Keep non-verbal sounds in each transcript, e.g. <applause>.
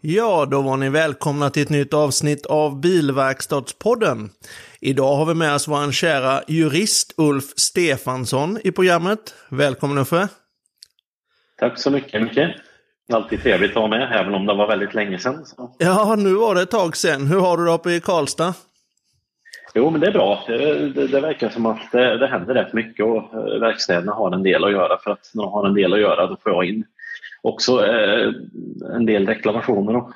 Ja, då var ni välkomna till ett nytt avsnitt av Bilverkstadspodden. Idag har vi med oss vår kära jurist Ulf Stefansson i programmet. Välkommen Uffe! Tack så mycket Micke! Alltid trevligt att vara med, även om det var väldigt länge sedan. Så. Ja, nu var det ett tag sedan. Hur har du det uppe i Karlstad? Jo, men det är bra. Det, det, det verkar som att det, det händer rätt mycket och eh, verkstäderna har en del att göra. För att när de har en del att göra, då får jag in också eh, en del reklamationer och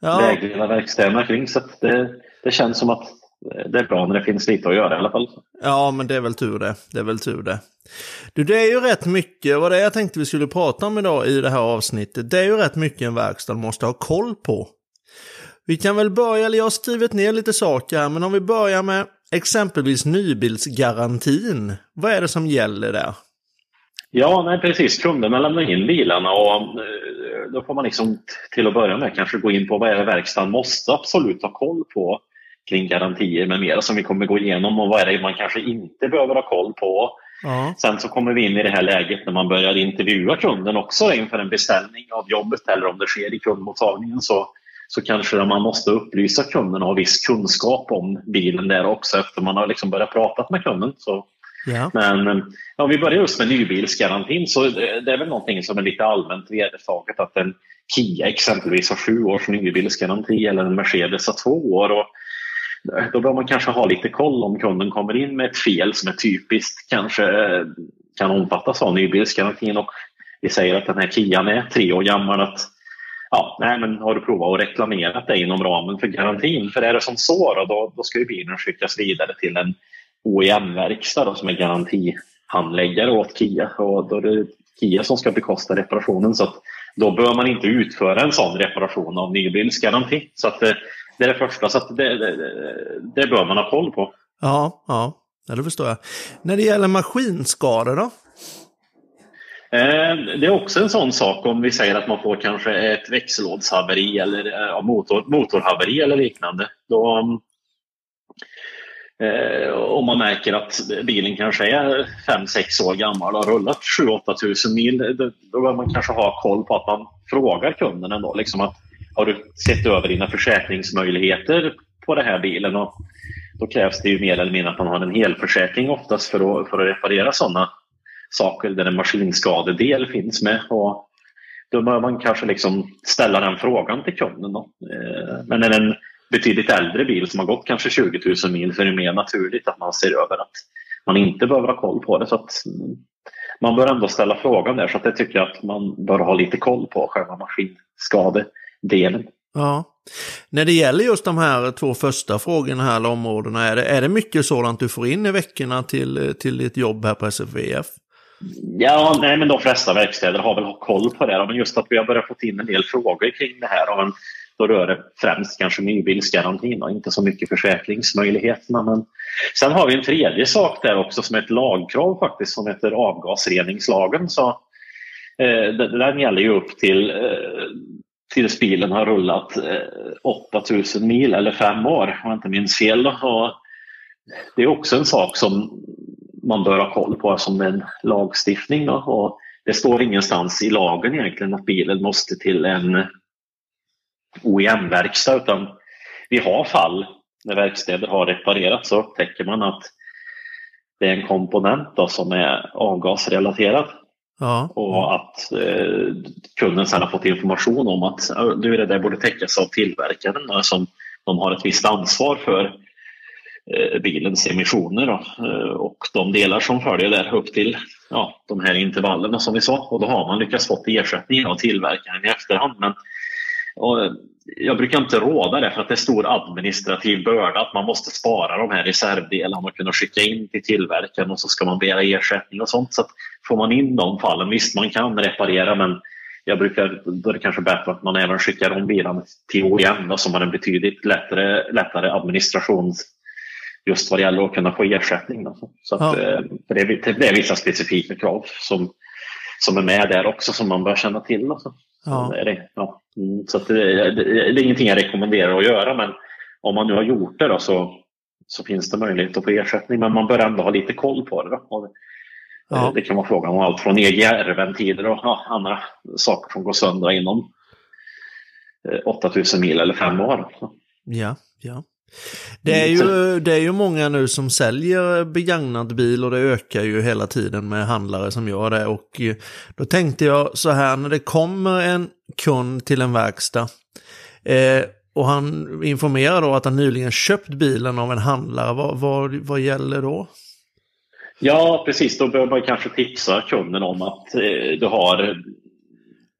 ja. vägleda verkstäderna kring. Så det, det känns som att det är bra när det finns lite att göra i alla fall. Ja, men det är väl tur det. Det är väl tur det. Du, det är ju rätt mycket, vad det är jag tänkte vi skulle prata om idag i det här avsnittet. Det är ju rätt mycket en verkstad måste ha koll på. Vi kan väl börja, eller jag har skrivit ner lite saker här, men om vi börjar med exempelvis nybilsgarantin. Vad är det som gäller där? Ja, nej, precis. Kunderna lämnar in bilarna och eh, då får man liksom till att börja med kanske gå in på vad är det verkstaden måste absolut ha koll på kring garantier med mera som vi kommer gå igenom och vad är det man kanske inte behöver ha koll på. Ja. Sen så kommer vi in i det här läget när man börjar intervjua kunden också inför en beställning av jobbet eller om det sker i kundmottagningen så, så kanske man måste upplysa kunden och ha viss kunskap om bilen där också efter man har liksom börjat prata med kunden. Så. Ja. Men ja, om vi börjar just med nybilsgarantin så det är väl någonting som är lite allmänt vedertaget att en Kia exempelvis har sju års nybilsgaranti eller en Mercedes har två år. Och då bör man kanske ha lite koll om kunden kommer in med ett fel som är typiskt kanske kan omfattas av nybilsgarantin och vi säger att den här Kian är tre år gammal. Att, ja, nej, men har du provat att reklamera det inom ramen för garantin? För är det som så då, då, då ska ju bilen skickas vidare till en OEM-verkstad som är garantihandläggare åt Kia och då är det Kia som ska bekosta reparationen. Så då bör man inte utföra en sån reparation av nybilsgaranti. Så att det är det första, så det, det, det bör man ha koll på. Ja, ja, ja, det förstår jag. När det gäller maskinskador då? Eh, det är också en sån sak om vi säger att man får kanske ett växellådshaveri eller eh, motor, motorhaveri eller liknande. Då, eh, om man märker att bilen kanske är 5-6 år gammal och har rullat 7-8 tusen mil, då, bör man kanske ha koll på att man frågar kunden ändå. Liksom att har du sett över dina försäkringsmöjligheter på den här bilen? Och då krävs det ju mer eller mindre att man har en helförsäkring oftast för att, för att reparera sådana saker där en maskinskadedel finns med. Och då bör man kanske liksom ställa den frågan till kunden. Då. Eh, men är det en betydligt äldre bil som har gått kanske 20 000 mil så är det mer naturligt att man ser över att man inte behöver ha koll på det. Så att man bör ändå ställa frågan där så att jag tycker att man bör ha lite koll på själva maskinskade delen. Ja. När det gäller just de här två första frågorna här, eller områdena, är det, är det mycket sådant du får in i veckorna till, till ditt jobb här på SFVF? Ja, nej, men de flesta verkstäder har väl koll på det. Men just att vi har börjat få in en del frågor kring det här. Men då rör det främst kanske nybilsgarantin och inte så mycket försäkringsmöjligheterna. Men sen har vi en tredje sak där också som är ett lagkrav faktiskt som heter avgasreningslagen. Så, eh, den gäller ju upp till eh, tills bilen har rullat eh, 8000 mil eller fem år om jag inte minns fel. Och det är också en sak som man bör ha koll på som en lagstiftning. Då. Och det står ingenstans i lagen egentligen att bilen måste till en OEM-verkstad utan vi har fall när verkstäder har reparerat så upptäcker man att det är en komponent då som är avgasrelaterad. Ja. Och att eh, kunden sedan har fått information om att du, det där borde täckas av tillverkaren som de har ett visst ansvar för eh, bilens emissioner då, eh, och de delar som följer där upp till ja, de här intervallerna som vi sa. Och då har man lyckats få ersättning av tillverkaren i efterhand. Men, och, jag brukar inte råda det för att det är stor administrativ börda att man måste spara de här reservdelarna och kunna skicka in till tillverkaren och så ska man begära ersättning och sånt. Så får man in de fallen, visst man kan reparera men jag brukar, då är det kanske bättre att man även skickar om bilen till OEM som har en betydligt lättare, lättare administration just vad det gäller att kunna få ersättning. Då. Så att, ja. Eh, för det, är, det är vissa specifika krav som, som är med där också som man bör känna till. Alltså. Ja. Det är det. Ja. Mm, så det, det, det, är ingenting jag rekommenderar att göra men om man nu har gjort det då, så, så finns det möjlighet att få ersättning men man bör ändå ha lite koll på det. Då. Ja. Det kan vara frågan om allt från EGR-ventiler och ja, andra saker som går sönder inom 8000 eh, mil eller fem år. Ja, ja. Det är, ju, det är ju många nu som säljer begagnad bil och det ökar ju hela tiden med handlare som gör det. Och då tänkte jag så här, när det kommer en kund till en verkstad eh, och han informerar då att han nyligen köpt bilen av en handlare, vad, vad, vad gäller då? Ja, precis. Då behöver man kanske tipsa kunden om att eh, du har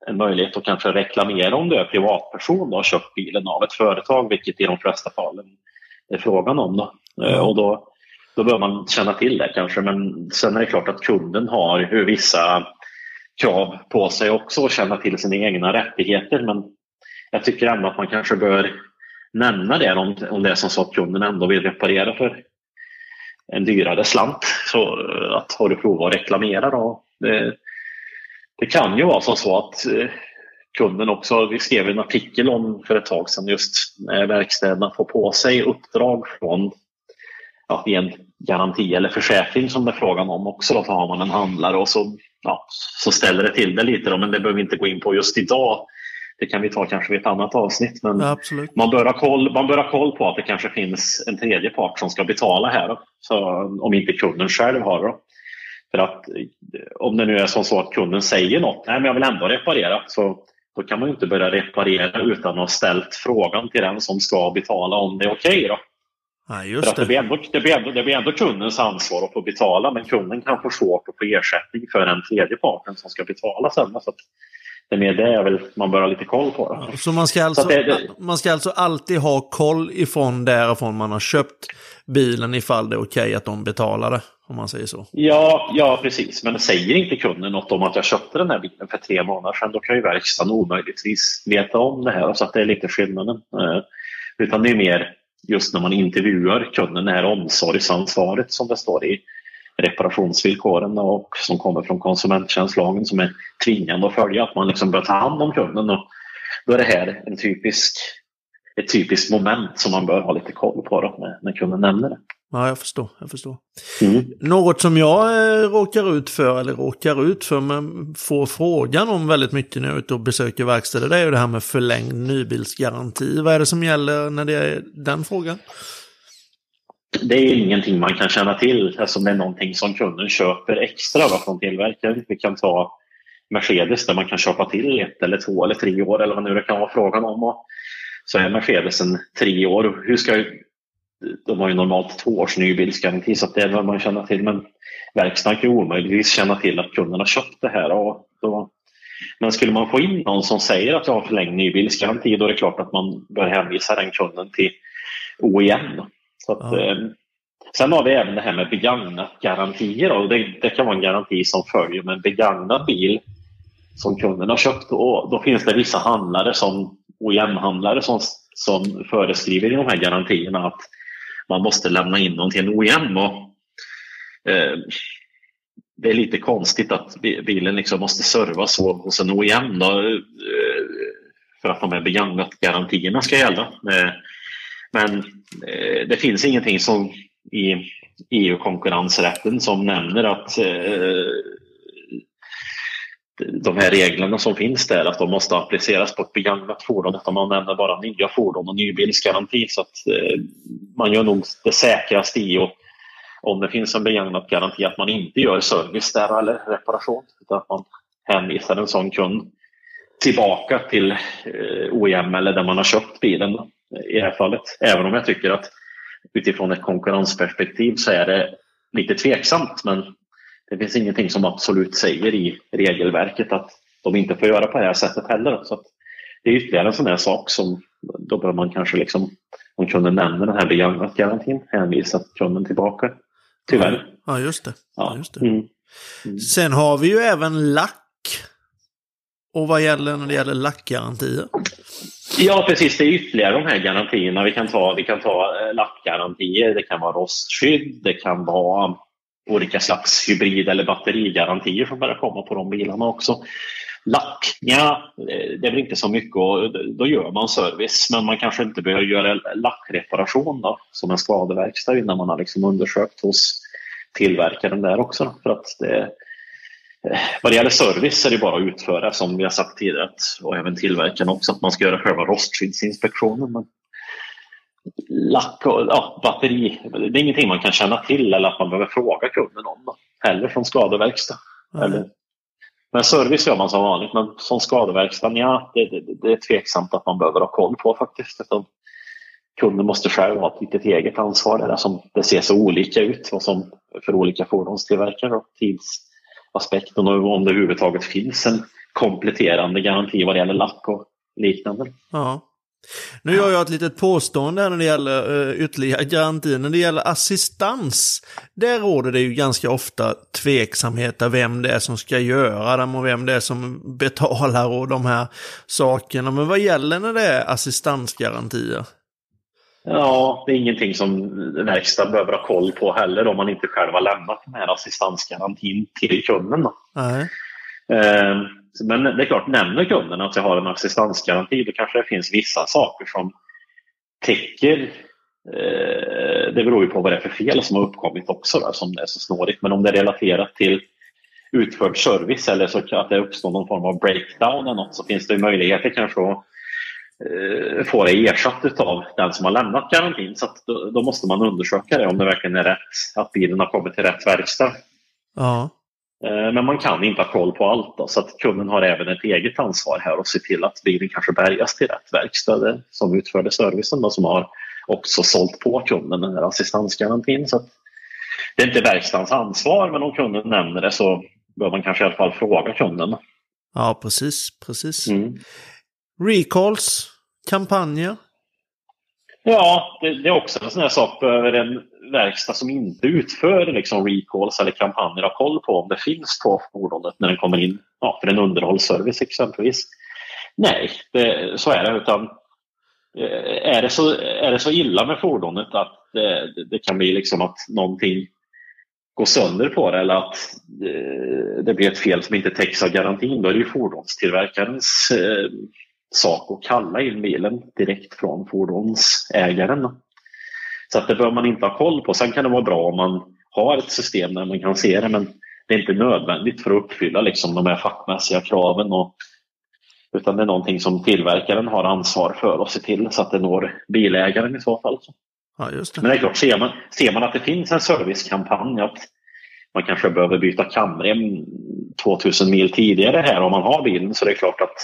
en möjlighet att kanske reklamera om du är privatperson och har köpt bilen av ett företag, vilket i de flesta fallen är frågan om. Då. Mm. Och då, då bör man känna till det kanske, men sen är det klart att kunden har hur vissa krav på sig också och känna till sina egna rättigheter. Men jag tycker ändå att man kanske bör nämna det om, om det är som så att kunden ändå vill reparera för en dyrare slant. Så eh, att har du provat att reklamera då? Det, det kan ju vara som så att eh, kunden också, vi skrev en artikel om för ett tag sedan just när verkstäderna får på sig uppdrag från ja, en garanti eller försäkring som det är frågan om också. Då har man en handlare och så, ja, så ställer det till det lite då, men det behöver vi inte gå in på just idag. Det kan vi ta kanske vid ett annat avsnitt. Men ja, man, bör ha koll, man bör ha koll på att det kanske finns en tredje part som ska betala här. Då. Så, om inte kunden själv har det. För att eh, om det nu är som så att kunden säger något, nej men jag vill ändå reparera, så då kan man ju inte börja reparera utan att ha ställt frågan till den som ska betala om det är okej. Okay Ja, just det. Det, blir ändå, det, blir ändå, det blir ändå kundens ansvar att få betala men kunden kan få svårt att få ersättning för den tredje parten som ska betala sen. Så det är mer det jag vill, man bör ha lite koll på. Ja, så man ska, alltså, det, det... man ska alltså alltid ha koll ifrån därifrån man har köpt bilen ifall det är okej okay att de betalar det? Om man säger så. Ja, ja, precis. Men säger inte kunden något om att jag köpte den här bilen för tre månader sedan, då kan ju verkstaden omöjligtvis veta om det här. Så att det är lite skillnaden. Eh, utan det är mer just när man intervjuar kunden, det här omsorgsansvaret som det står i reparationsvillkoren och som kommer från konsumenttjänstlagen som är tvingande att följa, att man liksom bör ta hand om kunden. Och då är det här en typisk, ett typiskt moment som man bör ha lite koll på då, när, när kunden nämner det. Ja, jag förstår. Jag förstår. Mm. Något som jag eh, råkar ut för, eller råkar ut för, men får frågan om väldigt mycket när jag är ute och besöker verkstäder, det är ju det här med förlängd nybilsgaranti. Vad är det som gäller när det är den frågan? Det är ingenting man kan känna till eftersom det är någonting som kunden köper extra va, från tillverkaren. Vi kan ta Mercedes där man kan köpa till ett eller två eller tre år eller vad nu det kan vara frågan om. Och så är Mercedesen tre år. Hur ska de har ju normalt två års nybilsgaranti så det bör man känna till. Men verkstaden kan ju omöjligtvis känna till att kunden har köpt det här. Och då, men skulle man få in någon som säger att jag har förlängd nybilsgaranti då är det klart att man bör hänvisa den kunden till OEM. Så att, ja. eh, sen har vi även det här med begagnat garantier. Och det, det, kan vara en garanti som följer med en begagnad bil som kunden har köpt. Och då finns det vissa handlare som OEM-handlare som, som föreskriver i de här garantierna att man måste lämna in dem till en OEM. Och, eh, det är lite konstigt att bilen liksom måste servas hos en OEM då, eh, för att de här begagnat-garantierna ska gälla. Eh, men eh, det finns ingenting som i EU-konkurrensrätten som nämner att eh, de här reglerna som finns där, att de måste appliceras på ett begagnat fordon. Utan man använder bara nya fordon och nybilsgaranti. Så att eh, man gör nog det säkraste i och om det finns en begagnat garanti att man inte gör service där eller reparation. Utan att man hänvisar en sån kund tillbaka till eh, OEM eller där man har köpt bilen eh, i det här fallet. Även om jag tycker att utifrån ett konkurrensperspektiv så är det lite tveksamt. Men det finns ingenting som absolut säger i regelverket att de inte får göra på det här sättet heller. Så det är ytterligare en sån här sak som då bör man kanske liksom, om kunden nämner den här begagnat-garantin, hänvisa kunden tillbaka. Tyvärr. Ja, just det. Ja. just det. Mm. Mm. Sen har vi ju även lack. Och vad gäller när det gäller lackgarantier? Ja, precis. Det är ytterligare de här garantierna. Vi kan ta, vi kan ta eh, lackgarantier, det kan vara rostskydd, det kan vara olika slags hybrid eller batterigarantier som börjar komma på de bilarna också. Lack, ja, det är väl inte så mycket och då gör man service men man kanske inte behöver göra lackreparation då, som en skadeverkstad innan man har liksom undersökt hos tillverkaren där också. För att det, eh, vad det gäller service är det bara att utföra som vi har sagt tidigare och även tillverkaren också att man ska göra själva rostskyddsinspektionen. Men lack och ja, batteri, det är ingenting man kan känna till eller att man behöver fråga kunden om. Heller från skadeverkstad. Mm. Eller, men service gör man som vanligt men som skadeverkstad, ja det, det, det, är tveksamt att man behöver ha koll på faktiskt. Utan kunden måste själv ha ett litet eget ansvar där som det ser så olika ut och som för olika fordonstillverkare och tidsaspekten och om det överhuvudtaget finns en kompletterande garanti vad det gäller lack och liknande. Ja. Nu gör jag ett litet påstående när det gäller uh, ytterligare garanti. När det gäller assistans, där råder det ju ganska ofta tveksamheter vem det är som ska göra dem och vem det är som betalar och de här sakerna. Men vad gäller när det är assistansgarantier? Ja, det är ingenting som verkstad behöver ha koll på heller om man inte själv har lämnat den här assistansgarantin till kunden. Nej. Uh, men det är klart, nämner kunden att jag har en assistansgaranti då kanske det finns vissa saker som täcker eh, det beror ju på vad det är för fel som har uppkommit också där, som det är så snårigt. Men om det är relaterat till utförd service eller så att det uppstår någon form av breakdown eller något så finns det möjligheter kanske att eh, få det ersatt av den som har lämnat garantin. Så då, då, måste man undersöka det om det verkligen är rätt, att bilen har kommit till rätt verkstad. Ja. Eh, men man kan inte ha koll på allt då, så att kunden har även ett eget ansvar här och se till att bilen kanske bärgas till rätt verkstad som utförde servicen då, som har också sålt på kunden den här assistansgarantin. Så det är inte verkstadens ansvar men om kunden nämner det så bör man kanske i alla fall fråga kunden. Ja, precis. precis. Mm. Recalls, kampanjer? Ja, det, det, är också en sån här sak över en verkstad som inte utför liksom recalls eller kampanjer har koll på om det finns på fordonet när den kommer in ja, för en underhållsservice exempelvis. Nej, det, så är det. Utan, eh, är, det så, är det så illa med fordonet att det, det kan bli liksom att någonting går sönder på det eller att det, det blir ett fel som inte täcks av garantin, då är det ju fordonstillverkarens eh, sak att kalla in bilen direkt från fordonsägaren. Så att det bör man inte ha koll på. Sen kan det vara bra om man har ett system där man kan se det men det är inte nödvändigt för att uppfylla liksom de här fackmässiga kraven. Och, utan det är någonting som tillverkaren har ansvar för att se till så att det når bilägaren i så fall. Ja, det. Men det är klart, ser man, ser man att det finns en servicekampanj att man kanske behöver byta kamrem 2000 mil tidigare här om man har bilen så det är klart att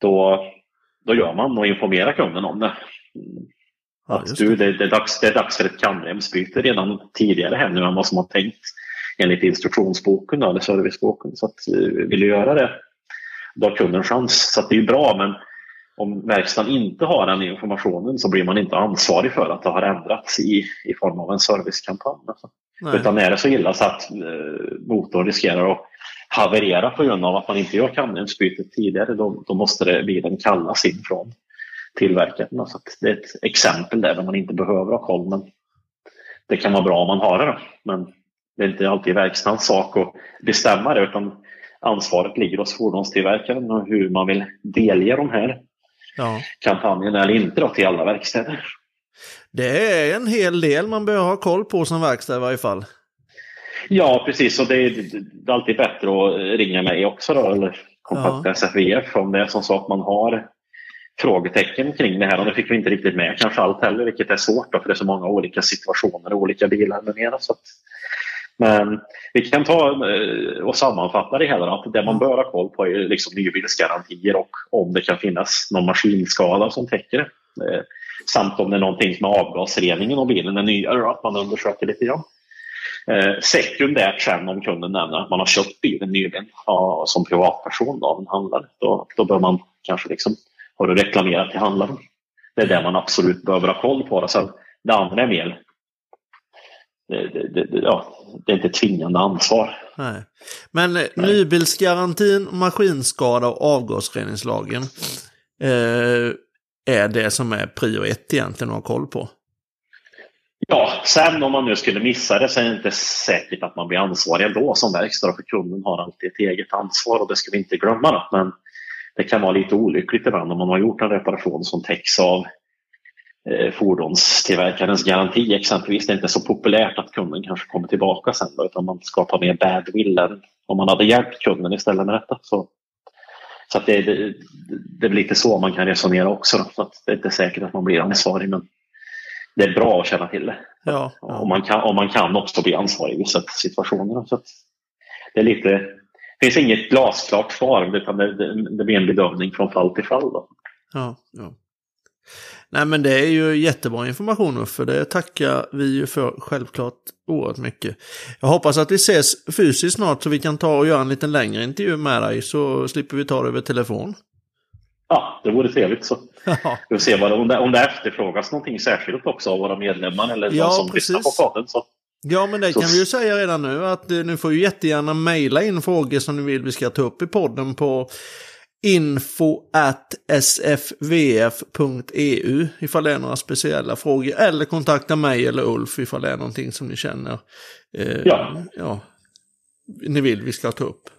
då, då gör man och informerar kunden om det. Att du, det, det, är dags, det är dags för ett kamremsbyte redan tidigare här nu än vad som har tänkt enligt instruktionsboken eller serviceboken. Så att, eh, vill du göra det, då har kunden chans. Så det är bra men om verkstaden inte har den informationen så blir man inte ansvarig för att det har ändrats i, i form av en servicekampanj. Alltså. Utan är det så illa så att eh, motorn riskerar att haverera på grund av att man inte gör kamremsbytet tidigare, då, då måste det, bilen kallas in från tillverkaren. Så det är ett exempel där, där man inte behöver ha koll. Men det kan vara bra om man har det. Då. Men det är inte alltid verkstadens sak att bestämma det utan ansvaret ligger hos fordonstillverkaren och hur man vill delge de här ja. kampanjerna eller inte då, till alla verkstäder. Det är en hel del man behöver ha koll på som verkstad i varje fall. Ja, precis. Och det är, det är alltid bättre att ringa mig också då, eller kontakta ja. SFVF om det är som så att man har frågetecken kring det här. Och det fick vi inte riktigt med kanske allt heller, vilket är svårt då, för det är så många olika situationer och olika bilar med mera. Så att, men vi kan ta eh, och sammanfatta det hela. Att det man bör ha koll på är liksom nybilsgarantier och om det kan finnas någon maskinskada som täcker det. Eh, samt om det är någonting med avgasreningen och bilen är nyare, att man undersöker lite grann. Eh, sekundärt sen om kunden nämner att man har köpt bilen nyligen ja, som privatperson av en handlare, då, då bör man kanske liksom har du reklamerat till handlaren. Det är det man absolut behöver ha koll på. Sen, det andra är mer det, det, det, ja, det är inte tvingande ansvar. Nej. Men Nej. nybilsgarantin, maskinskada och avgasreningslagen eh, är det som är prio ett egentligen att ha koll på. Ja, sen om man nu skulle missa det så är det inte säkert att man blir ansvarig ändå som verkstad för kunden har alltid ett eget ansvar och det ska vi inte glömma. Då. Men det kan vara lite olyckligt ibland om man har gjort en reparation som täcks av eh, fordonstillverkarens garanti exempelvis. Det är inte så populärt att kunden kanske kommer tillbaka sen då, utan man skapar mer badwill än om man hade hjälpt kunden istället med detta. Så, så det, det, det är lite så man kan resonera också. Då, så att det är inte säkert att man blir ansvarig men det är bra att känna till det. Ja, ja. Och, man kan, man kan också bli ansvarig i vissa situationer. Så det, är lite, finns inget glasklart svar utan det, det, det blir en bedömning från fall till fall. Då. Ja, ja. Nej men det är ju jättebra information för det tackar vi ju för självklart oerhört mycket. Jag hoppas att vi ses fysiskt snart så vi kan ta och göra en lite längre intervju med dig så slipper vi ta det över telefon. Ja, det vore trevligt så. <laughs> Ja. Vi får se vad, om, det, om det efterfrågas någonting särskilt också av våra medlemmar eller ja, någon som precis. lyssnar på podden. Så. Ja, men det så. kan vi ju säga redan nu att eh, ni får ju jättegärna mejla in frågor som ni vill vi ska ta upp i podden på info at sfvf.eu ifall det är några speciella frågor. Eller kontakta mig eller Ulf ifall det är någonting som ni känner eh, ja. Ja, ni vill vi ska ta upp.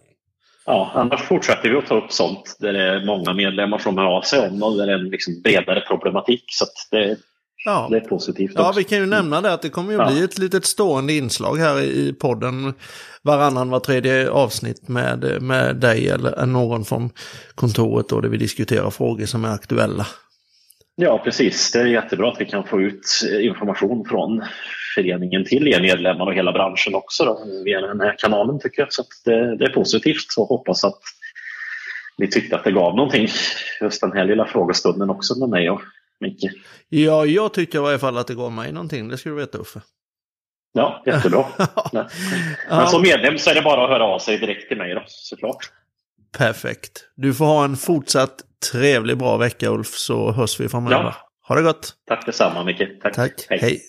Ja, annars fortsätter vi att ta upp sånt där det är många medlemmar som hör av sig om och där det är en liksom bredare problematik. Så det, ja. det är positivt. Ja, vi kan ju nämna det att det kommer ju ja. bli ett litet stående inslag här i podden varannan, var tredje avsnitt med, med dig eller någon från kontoret då där vi diskuterar frågor som är aktuella. Ja, precis. Det är jättebra att vi kan få ut information från föreningen till er medlemmar och hela branschen också då, via den här kanalen tycker jag. Så det, det, är positivt och hoppas att ni tyckte att det gav någonting just den här lilla frågestunden också med mig och Micke. Ja, jag tycker i varje fall att det gav mig någonting, det ska du veta Uffe. Ja, jättebra. <laughs> ja. Men som medlem så är det bara att höra av sig direkt till mig då, såklart. Perfekt. Du får ha en fortsatt trevlig, bra vecka Ulf, så hörs vi framöver. Ja. Ha det gott! Tack detsamma Micke. Tack. Tack. Hej. Hej.